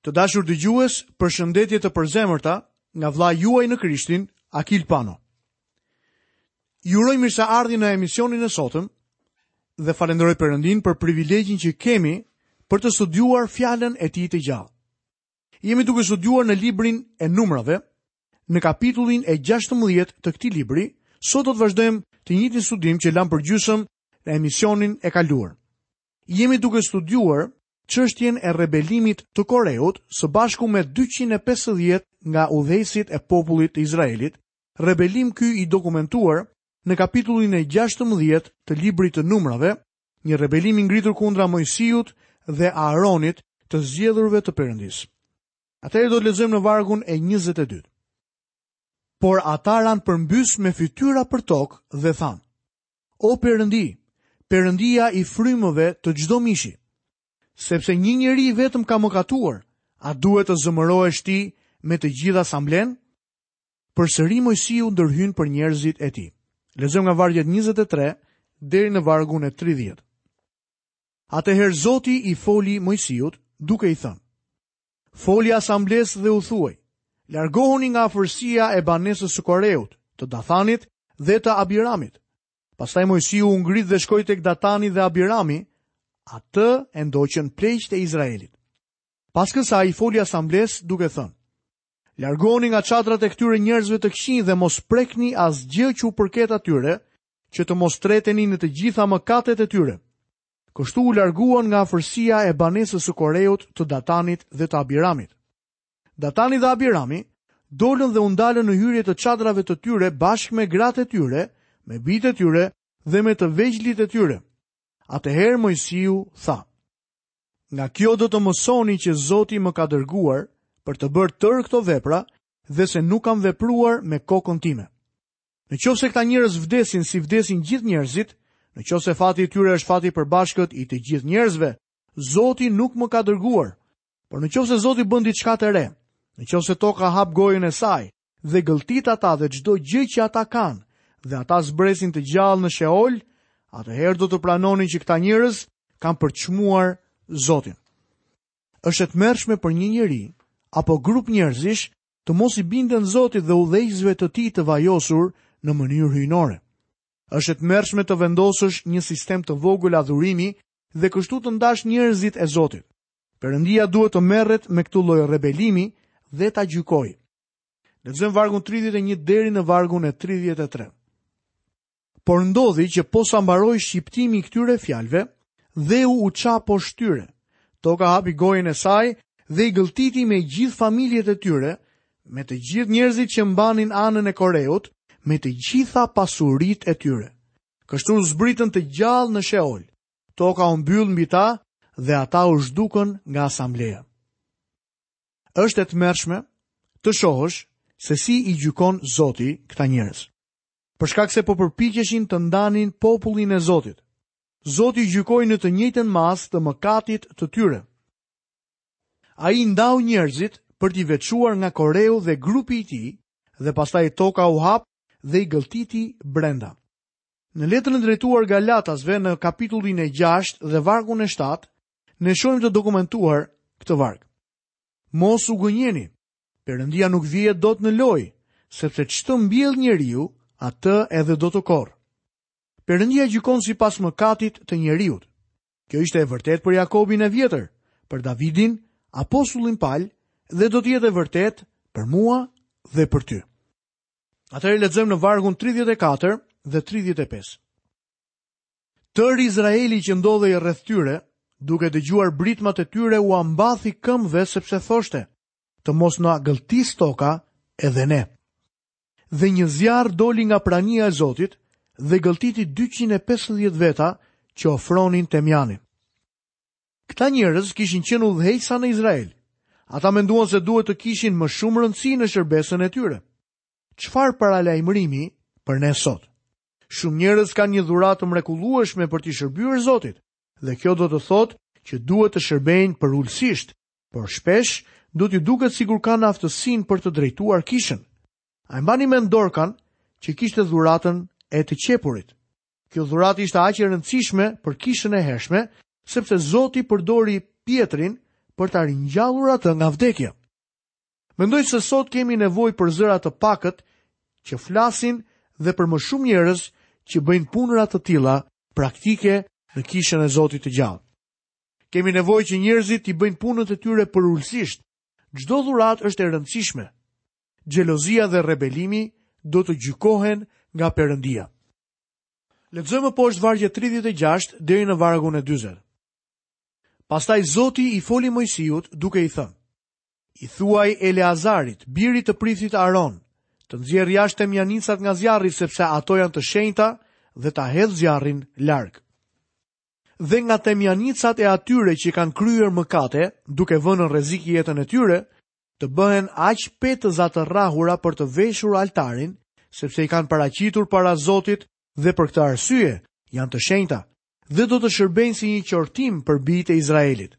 Të dashur dëgjues, përshëndetje të përzemërta nga vëllai juaj në Krishtin, Akil Pano. Ju uroj mirëseardhje në emisionin e sotëm dhe falenderoj Perëndinë për privilegjin që kemi për të studiuar fjalën e tij të gjallë. Jemi duke studiuar në librin e numrave, në kapitullin e 16 të këtij libri, sot do të vazhdojmë të njëjtin studim që lamë për gjysëm në emisionin e kaluar. Jemi duke studiuar çështjen e rebelimit të Koreut së bashku me dyqind e pesëdhjetë nga udhëheqësit e popullit të Izraelit, rebelim ky i dokumentuar në kapitullin e gjashtëmbëdhjetë të librit të Numrave, një rebelim i ngritur kundra Moisiut dhe Aaronit, të zgjedhurve të Perëndisë. Atëherë do të lexojmë në vargun e 22. Por ata ranë përmbys me fytyra për tokë dhe thanë: O Perëndi, Perëndia i frymëve të çdo mishi. Sepse një njeri i vetëm ka mëkatuar, a duhet të zëmërohesh ti me të gjithë asamblenë? Përsëri Mojsiu ndërhyn për njerëzit e tij. Lexojmë nga vargjet 23 deri në vargun e 30. Atëherë Zoti i foli Mojsiut duke i thënë: Foli asamblesë dhe u thuaj, largohuni nga afërsia e banesës së Koreut, të Dathanit dhe të Abiramit. Pastaj Mojsiu u ngrit dhe shkoi tek Datani dhe Abirami, atë e ndoqën pleqtë e Izraelit. Pas kësaj i foli asamblesë duke thënë, Largohuni nga çadrat e këtyre njerëzve të këqinj dhe mos prekni asgjë që u përket atyre, që të mos treteni në të gjitha mëkatet e tyre. Kështu u larguan nga afërsia e banesës së Koreut të Datanit dhe të Abiramit. Datani dhe Abirami dolën dhe u ndalën në hyrje të çadrave të tyre bashkë me gratë e tyre, me bijtë e tyre dhe me të vegjlit e tyre. Atëherë Mojsiu tha: Nga kjo do të mësoni që Zoti më ka dërguar për të bërë tërë këto vepra dhe se nuk kam vepruar me kokën time. Në qoftë se këta njerëz vdesin si vdesin gjithë njerëzit, në qoftë se fati i tyre është fati i përbashkët i të gjithë njerëzve, Zoti nuk më ka dërguar. Por në qoftë se Zoti bën diçka të re, në qoftë se toka hap gojën e saj dhe i gëlltit ata dhe çdo gjë që ata kanë dhe ata zbresin të gjallë në Sheol, atëherë do të pranonin që këta njerëz kanë përçmuar Zotin. Është e tmerrshme për një njeri apo grup njerëzish të mos i binden Zotit dhe udhëheqësve të tij të vajosur në mënyrë hyjnore. Është e tmerrshme të vendosësh një sistem të vogël adhurimi dhe kështu të ndash njerëzit e Zotit. Perëndia duhet të merret me këtë lloj rebelimi dhe ta gjykojë. Lexojmë vargun 31 deri në vargun e 33. Por ndodhi që po sa mbaroi shqiptimi i këtyre fjalëve, dheu u ça poshtë tyre. Toka hapi gojën e saj dhe i gëlltiti me gjithë familjet e tyre, me të gjithë njerëzit që mbanin anën e Koreut, me të gjitha pasuritë e tyre. Kështu zbritën të gjallë në Sheol. Toka u mbyll mbi ta dhe ata u zhdukën nga asambleja. Është e tmerrshme të shohësh se si i gjykon Zoti këta njerëz. për shkak se po përpiqeshin të ndanin popullin e Zotit. Zoti gjykoi në të njëjtën masë të mëkatit të tyre. Ai ndau njerëzit për t'i veçuar nga Koreu dhe grupi i tij dhe pastaj toka u hap dhe i gëlltiti brenda. Në letrën e drejtuar Galatasve në kapitullin e 6 dhe vargun e 7, ne shohim të dokumentuar këtë varg. Mos u gënjeni, Perëndia nuk vihet dot në lojë, sepse ç'të mbjellë njeriu, atë edhe do të korrë. Perëndia gjykon sipas mëkatit të njeriut. Kjo ishte e vërtetë për Jakobin e Vjetër, për Davidin, apostullin Pal dhe do të jetë e vërtetë për mua dhe për ty. Atëherë lexojmë në vargun 34 dhe 35. Tërë Izraeli që ndodhej rreth tyre, duke dëgjuar britmat e tyre ua mbathi këmbëve sepse thoshte: të mos na gëlltisë toka edhe ne. Dhe një zjarr doli nga prania e Zotit dhe gëlltiti 250 veta që ofronin temjanin. Këta njerëz kishin qenë udhëheqësa në Izrael. Ata menduan se duhet të kishin më shumë rëndësi në shërbesën e tyre. Çfarë paralajmërimi për ne sot? Shumë njerëz kanë një dhuratë të mrekullueshme për t'i shërbyer Zotit, dhe kjo do të thotë që duhet të shërbejnë përulësisht, por shpesh do t'u duket sikur kanë aftësinë për të drejtuar kishën. A e mbani mend Dorkan që kishte dhuratën e të qepurit? Kjo dhuratë ishte aq e rëndësishme për kishën e hershme, sepse Zoti përdori Pjetrin për ta ringjallur atë nga vdekja. Mendoj se sot kemi nevojë për zëra të pakët që flasin dhe për më shumë njerëz që bëjnë punëra të tilla praktike në kishën e Zotit të gjallë. Kemi nevojë që njerëzit t'i bëjnë punët e tyre përulësisht. Çdo dhuratë është e rëndësishme. Xhelozia dhe rebelimi do të gjykohen nga Perëndia. Lexojmë më poshtë vargjet 36 deri në vargun e 40. Pastaj Zoti i foli Moisiut duke i thënë: I thuaj Eleazarit, birit të priftit Aron, të nxjerrë jashtë temjanicat nga zjarri sepse ato janë të shenjta dhe ta hedhë zjarrin larg. dhe nga temjanicat e atyre që kanë kryer mëkate, duke vënë në rrezik jetën e tyre, të bëhen aq petëza të rrahura për të veshur altarin, sepse i kanë paraqitur para Zotit dhe për këtë arsye janë të shenjta dhe do të shërbejnë si një qortim për bijtë e Izraelit.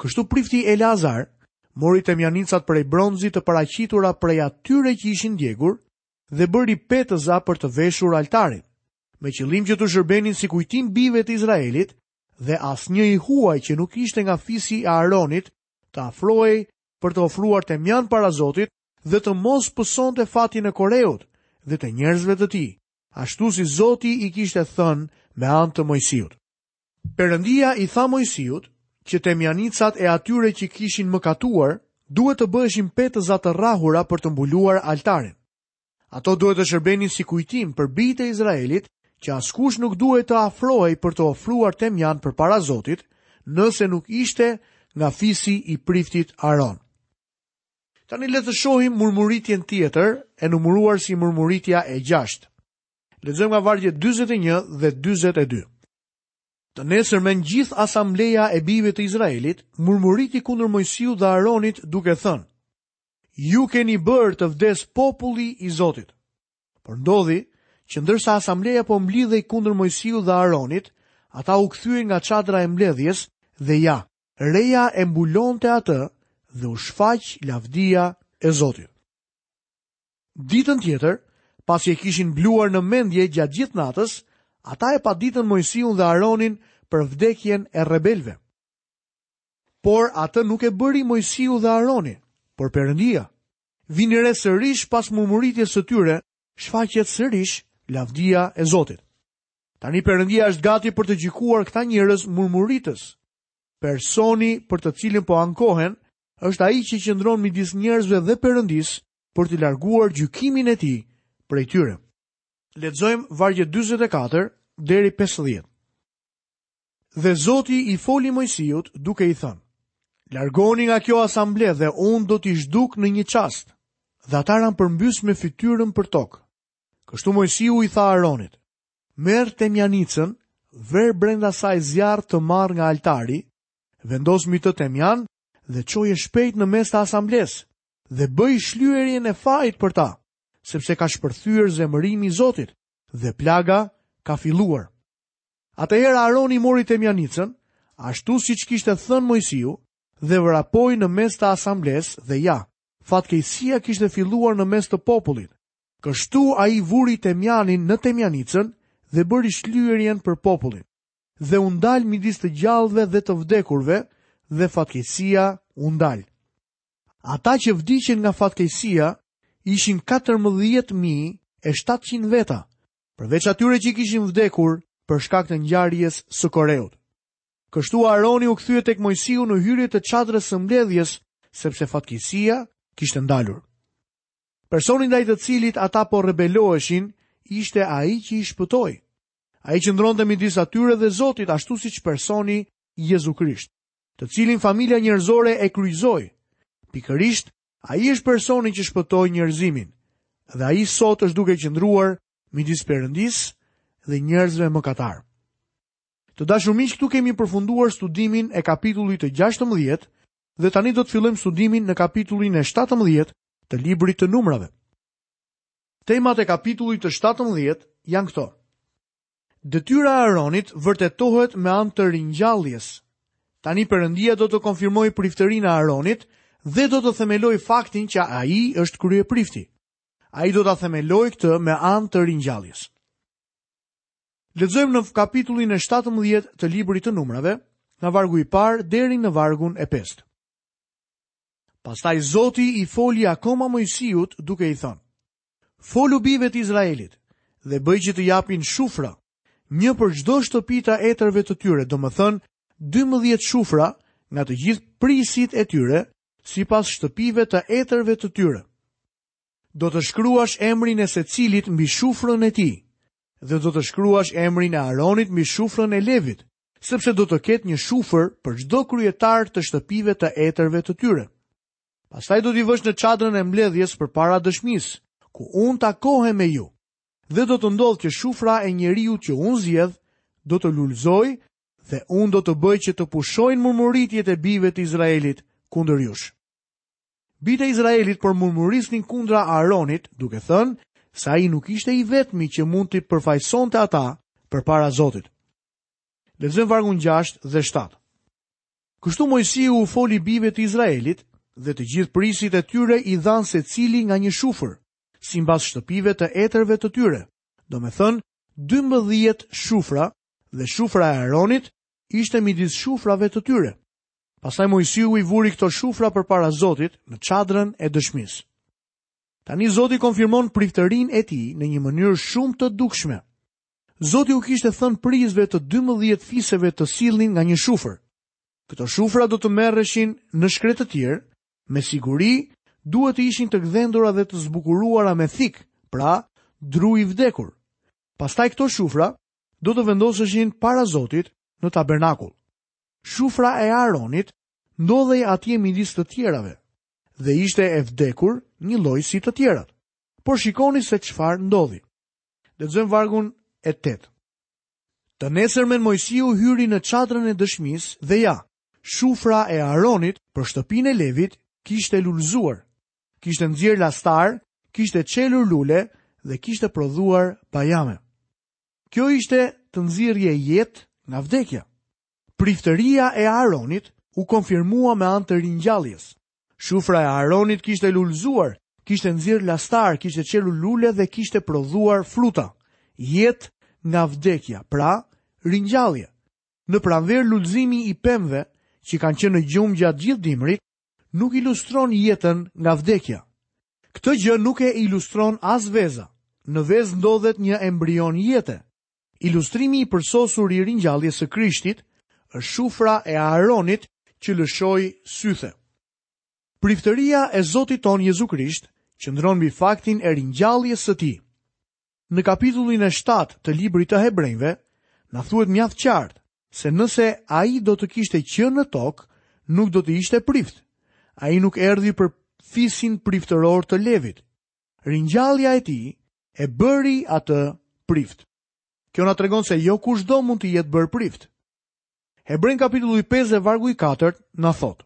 Kështu prifti Eleazar mori temjanicat prej bronzi të paraqitura prej atyre që ishin djegur dhe bëri petëza për të veshur altarin. me qëllim që t'u shërbenin si kujtim bijve të Izraelit, dhe asnjë i huaj që nuk ishte nga fisi i Aronit të afrohej për të ofruar temjan para Zotit dhe të mos pësonte fatin e Koreut dhe të njerëzve të tij, ashtu si Zoti i kishte thënë me anë të Moisiut. Perëndia i tha Moisiut që temjanicat e atyre që kishin mëkatuar duhet të bëheshin petë za të rrahura për të mbuluar altarin. Ato duhet të shërbenin si kujtim për bijtë e Izraelit që askush nuk duhej të afrohej për të ofruar temjan përpara Zotit, nëse nuk ishte nga fisi i priftit Aron. Tani le të shohim murmuritjen tjetër, e numëruar si murmuritja e gjashtë. Lexojmë nga vargjet 41 dhe 42. Të nesërmen gjithë asambleja e bijve të Izraelit, murmuriti kundër Moisiut dhe Aronit duke thënë, Ju keni bërë të vdesë populli i Zotit. Por ndodhi që ndërsa asambleja po mblidhej kundër Moisiut dhe Aronit, ata u kthyen nga çadra e mbledhjes dhe ja, reja e mbulonte atë dhe u shfaq lavdia e Zotit. Ditën tjetër, pasi e kishin bluar në mendje gjatë gjithë natës, ata e paditën Moisiun dhe Aronin për vdekjen e rebelëve. Por atë nuk e bëri Moisiu dhe Aroni, por Perëndia. Vini re sërish pas murmuritjes së tyre, shfaqet sërish lavdia e Zotit. Tani Perëndia është gati për të gjykuar këta njerëz murmuritës. Personi për të cilin po ankohen është ai që qëndron midis njerëzve dhe Perëndisë për të larguar gjykimin e tij prej tyre. Lexojmë vargjet 44 deri 50. Dhe Zoti i foli Moisiut duke i thënë, Largohuni nga kjo asamble dhe unë do t'i zhduk në një çast. Dhe ata ranë përmbys me fytyrën për tokë. Kështu Moisiu i tha Aronit, Merr temjanicën, vër brenda saj zjarr të marrë nga altari, vendos mbi të temjan dhe çoje shpejt në mes të asamblesë, dhe bëj shlyerjen e fajit për ta, sepse ka shpërthyer zemërimi i Zotit dhe plaga ka filluar. Atëherë Aroni mori temjanicën, ashtu siç kishte thënë Moisiu, dhe vrapoi në mes të asamblesë dhe ja, fatkeqësia kishte filluar në mes të popullit. Kështu ai vuri temjanin në temjanicën dhe bëri shlyerjen për popullin. Dhe u ndal midis të gjallëve dhe të vdekurve dhe fatkeqësia u ndal. Ata që vdiqën nga fatkeqësia ishin 14700 veta, përveç atyre që kishin vdekur për shkak të ngjarjes së Koreut. Kështu Aroni u kthye tek Mojsiu në hyrje të çadrës së mbledhjes, sepse fatkeqësia kishte ndalur. Personi ndaj të cilit ata po rebeloheshin ishte ai që i shpëtoi. Ai qëndronte midis atyre dhe Zotit ashtu siç personi Jezu Krisht, të cilin familja njerëzore e kryqëzoi. Pikërisht Ai është personi që shpëtoi njerëzimin dhe ai sot është duke qëndruar midis Perëndisë dhe njerëzve mëkatarë. Të dashur miq, këtu kemi përfunduar studimin e kapitullit të 16 dhe tani do të fillojmë studimin në kapitullin e 17 të librit të numrave. Temat e kapitullit të 17 janë këto. Detyra e Aronit vërtetohet me anë të ringjalljes. Tani Perëndia do të konfirmojë priftërinë e Aronit dhe do të themelojë faktin që ai është kryeprifti. Ai do ta themelojë këtë me anë të ringjalljes. Lexojmë në kapitullin e 17 të librit të numrave, nga vargu i parë deri në vargun e pestë. Pastaj Zoti i foli akoma Mojsiut duke i thënë: Folu bijve të Izraelit dhe bëj që të japin shufra, një për çdo shtëpi të etërve të tyre, domethënë dymbëdhjetë shufra nga të gjithë prijësit e tyre, sipas shtëpive të etërve të tyre. Do të shkruash emrin e secilit mbi shufrën e tij dhe do të shkruash emrin e Aronit mbi shufrën e Levit, sepse do të ketë një shufër për çdo kryetar të shtëpive të etërve të tyre. Pastaj do t'i vësh në çadrën e mbledhjes përpara dëshmisë, ku unë takohem me ju. Dhe do të ndodhë që shufra e njeriut që unë zgjedh do të lulëzojë dhe unë do të bëj që të pushojnë murmuritjet e bijve të Izraelit kundër jush. Bijtë e Izraelit po murmurisnin kundra Aronit, duke thënë se ai nuk ishte i vetmi që mund t'i përfaqësonte ata përpara Zotit. Lexojmë vargun 6 dhe 7. Kështu Moisiu u foli bijve të Izraelit, dhe të gjithë prijësit e tyre i dhanë secili nga një shufër, simbas shtëpive të etërve të tyre, domethënë dymbëdhjetë shufra, dhe shufra e Aronit ishte midis shufrave të tyre. Pastaj Moisiu i vuri këto shufra përpara Zotit në çadrën e dëshmisë. Tani Zoti konfirmon priftërinë e tij në një mënyrë shumë të dukshme. Zoti u kishte thënë prijësve të dymbëdhjetë fiseve të sillnin nga një shufër. Këto shufra do të merreshin në shkretëtirë, me siguri duhet të ishin të gdhendura dhe të zbukuruara me thikë, pra dru i vdekur. Pastaj këto shufra do të vendoseshin para Zotit në tabernakull. Shufra e Aaronit ndodhej atje midis të tjerave dhe ishte e vdekur njëlloj si të tjerat. Por shikoni se çfarë ndodhi. Lexojmë vargun e tetë. Të nesërmen Mojsiu hyri në çadrën e dëshmisë dhe ja, shufra e Aronit për shtëpinë e Levit kishte lulëzuar, kishte nxjerrë lastar, kishte çelur lule dhe kishte prodhuar bajame. Kjo ishte të nxirrje jetë nga vdekja. Priftëria e Aronit u konfirmua me anë të ringjalljes, Shufra e Aaronit kishte lulëzuar, kishte nxjerrë lastar, kishte çelur lule dhe kishte prodhuar fruta. Jetë nga vdekja, pra ringjallje. Në pranverë lulëzimi i pemëve që kanë qenë në gjumë gjatë gjithë dimrit nuk ilustron jetën nga vdekja. Këtë gjë nuk e ilustron as veza. Në vezë ndodhet një embrion jete. Ilustrimi i përsosur i ringjalljes së Krishtit është shufra e Aaronit që lëshoi sythe. Priftëria e Zotit tonë Jezu Krisht qëndron mbi faktin e ringjalljes së tij. Në kapitullin e 7 të librit të Hebrenjve na thuhet mjaft qartë se nëse ai do të kishte qenë në tokë, nuk do të ishte prift. Ai nuk erdhi prej fisit priftëror të Levit. Ringjallja e tij e bëri atë prift. Kjo na tregon se jo kushdo mund të jetë bërë prift. Hebrenjve kapitulli 5 dhe vargu i 4 na thotë.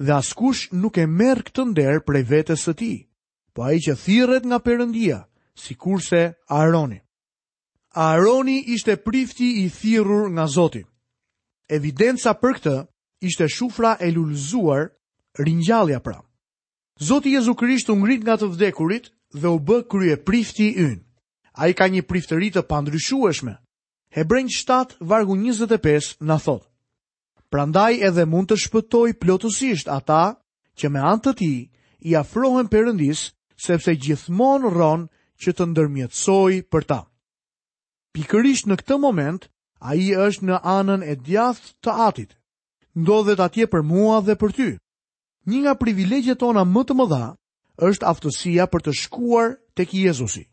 Dhe askush nuk e merr këtë nder prej vetes së tij, po ai që thirret nga Perëndia, sikurse Aaroni. Aaroni ishte prifti i thirrur nga Zoti. Evidenca për këtë ishte shufra e lulëzuar, ringjallja pra. Zoti Jezu Krisht u ngrit nga të vdekurit dhe u bë kryeprifti ynë. Ai ka një priftëri të pandryshueshme. Hebrenjve 7, vargu 25, na thotë. Prandaj edhe mund të shpëtojë plotësisht ata që me anë të tij i afrohen Perëndisë sepse gjithmonë rron që të ndërmjetësojë për ta. Pikërisht në këtë moment, ai është në anën e djathtë të Atit. Ndodhet atje për mua dhe për ty. Një nga privilegjet tona më të mëdha është aftësia për të shkuar tek Jezusi.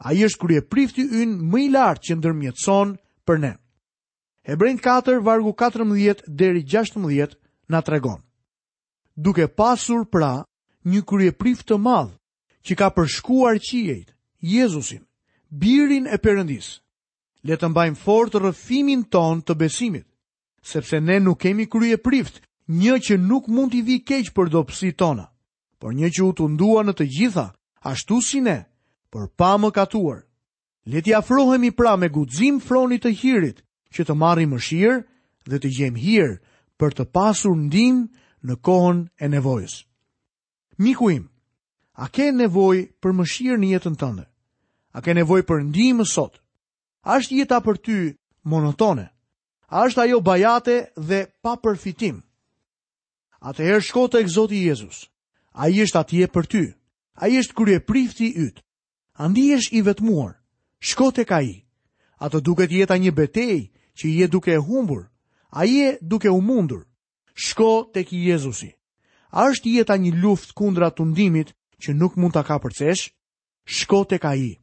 Ai është kryeprifti ynë më i lartë që ndërmjetëson për ne. Hebrenjve 4 vargu 14 deri 16 na tregon. Duke pasur pra një kryeprift të madh që ka përshkuar qiejt, Jezusin, birin e Perëndisë. Le të mbajmë fort rrëfimin tonë të besimit, sepse ne nuk kemi kryeprift, një që nuk mund t'i vijë keq për dobësitë tona, por një që u tundua në të gjitha, ashtu si ne, por pa mëkatuar. Le t'i afrohemi pra me guxim fronit të hirit, që të marrim mëshirë dhe të gjejmë hir për të pasur ndihmë në kohën e nevojës. Miku im, a ke nevojë për mëshirë në jetën tënde? A ke nevojë për ndihmë sot? A është jeta për ty monotone? A është ajo bajate dhe pa përfitim? Atëherë shko tek Zoti Jezus. Ai është atje për ty. Ai është kryeprifti yt. A ndihesh i vetmuar? Shko tek ai. A të duket jeta një betejë që je duke e humbur? A je duke u mundur? Shko tek Jezusi. A është jeta një luftë kundra tundimit që nuk mund ta kapërcesh? Shko tek ai.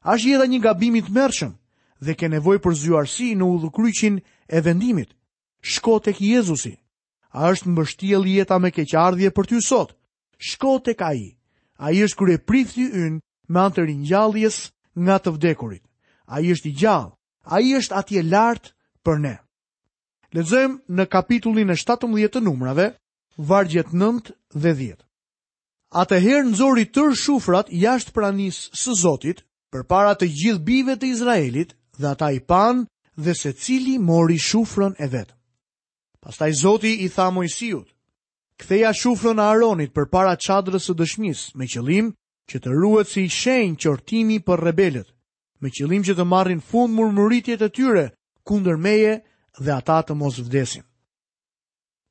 A është jeta një gabim i tmerrshëm dhe ke nevojë për zgjuarsi në udhëkryqin e vendimit? Shko tek Jezusi. A është mbështjellë jeta me keqardhje për ty sot? Shko tek ai. Ai është kryeprifti ynë me anë të ringjalljes nga të vdekurit. Ai është i gjallë. Ai është atje lart për ne. Lexojmë në kapitullin e 17 të Numrave, vargjet 9 dhe 10. Atëherë nxori tërë shufrat jashtë pranisë së Zotit, përpara të gjithë bijve të Izraelit, dhe ata i panë, dhe secili mori shufrën e vet. Pastaj Zoti i tha Moisiut: Ktheje shufrën e Aaronit përpara çadrës së dëshmisë, me qëllim që të ruhet si shenjë qortimi për rebelët, me qëllim që të marrin fund murmuritjet e tyre kundër meje dhe ata të mos vdesin.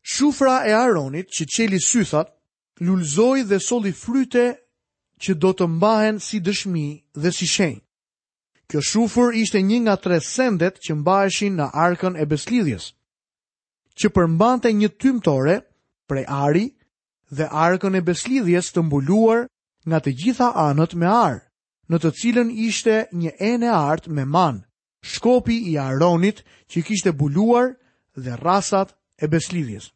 Shufra e Aaronit që çeli sythat, lulëzoi dhe solli fryte që do të mbahen si dëshmi dhe si shenjë. Kjo shufër ishte një nga tre sendet që mbaheshin në arkën e besëlidhjes, që përmbante një tymtore prej ari dhe arkën e besëlidhjes të mbuluar nga të gjitha anët me ar, në të cilën ishte një enë e artë me manë, shkopi i Aronit që kishte bulëzuar dhe rrasat e besëlidhjes.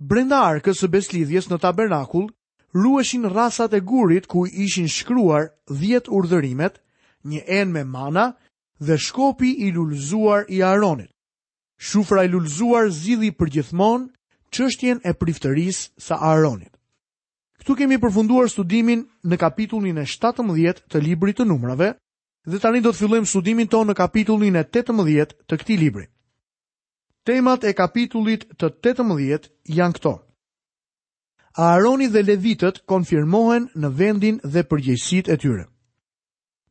Brenda arkës së besëlidhjes në tabernakull, ruheshin rrasat e gurit ku ishin shkruar dhjetë urdhërimet, një enë me mana dhe shkopi i lulëzuar i Aronit. Shufra e lulëzuar zgjidhi përgjithmonë çështjen e priftërisë së Aronit. Këtu kemi përfunduar studimin në kapitullin e 17 të librit të numrave, Dhe tani do të fillojmë studimin tonë në kapitullin e 18 të këtij libri. Temat e kapitullit të 18 janë këto. Aaroni dhe Levitët konfirmohen në vendin dhe përgjegjësitë e tyre.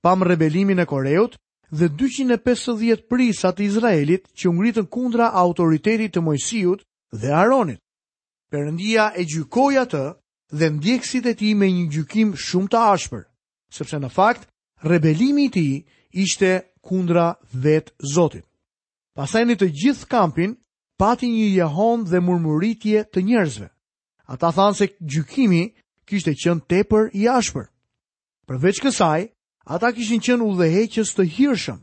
Pamë rebelimin e Koreut dhe 250 prijësa të Izraelit që u ngritën kundra autoritetit të Moisiut dhe Aaronit. Perëndia e gjykoi atë dhe ndjekësit e tij me një gjykim shumë të ashpër. Sepse në fakt, rebelimi i tij ishte kundra vetë Zotit. Pastaj në të gjithë kampin, pati një jehonë dhe murmuritje të njerëzve. Ata thanë se gjykimi kishte qenë tepër i ashpër. Përveç kësaj, ata kishin qenë udhëheqës të hirshëm.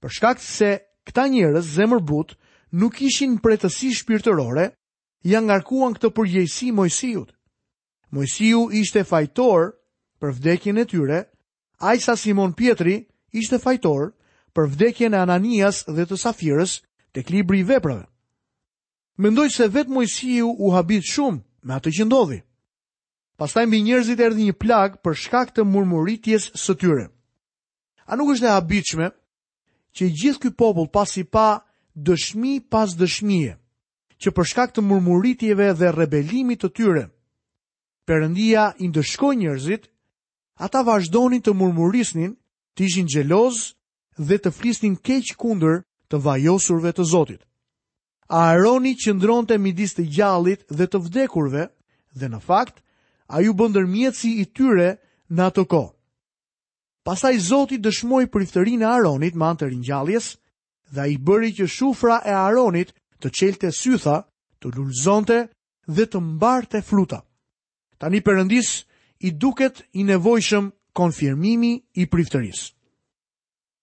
Për shkak se këta njerëz zemërbutë nuk kishin mprehtësi shpirtërore, ia ngarkuan këtë përgjegjësi Moisiut. Moisiu ishte fajtor për vdekjen e tyre, aq sa Simon Pjetri ishte fajtor për vdekjen e Ananias dhe të Safirës tek libri i Veprave. Mendoj se vetë Moisiu u habit shumë me atë që ndodhi. Pastaj mbi njerëzit erdhi një plagë për shkak të murmuritjes së tyre. A nuk është e habitshme që gjithë ky popull pasi pa dëshmi pas dëshmie, që për shkak të murmuritjeve dhe rebelimit të tyre, Perëndia i ndëshkoi njerëzit, ata vazhdonin të murmurisnin, të ishin xhelozë dhe të flisnin keq kundër të vajosurve të Zotit. Aaroni qëndronte midis të gjallit dhe të vdekurve dhe në fakt ai u bë ndërmjetësi i tyre në atë kohë. Pastaj Zoti dëshmoi priftërinë e Aronit me anë të ringjalljes dhe ai bëri që shufra e Aronit të çelte sytha, të lulëzonte dhe të mbarte fruta. Tani Perëndisë i duket i nevojshëm konfirmimi i priftërisë.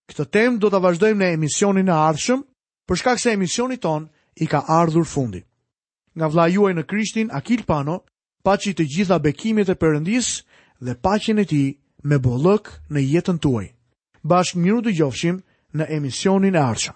Këtë temë do ta vazhdojmë në emisionin e ardhshëm, për shkak se emisionit tonë i ka ardhur fundi. Nga vëllai juaj në Krishtin, Akil Pano, Paçi të gjitha bekimet e Perëndisë dhe paqen e Tij me bollëk në jetën tuaj. Bashkë mirë u dëgjofshim në emisionin e ardhshëm.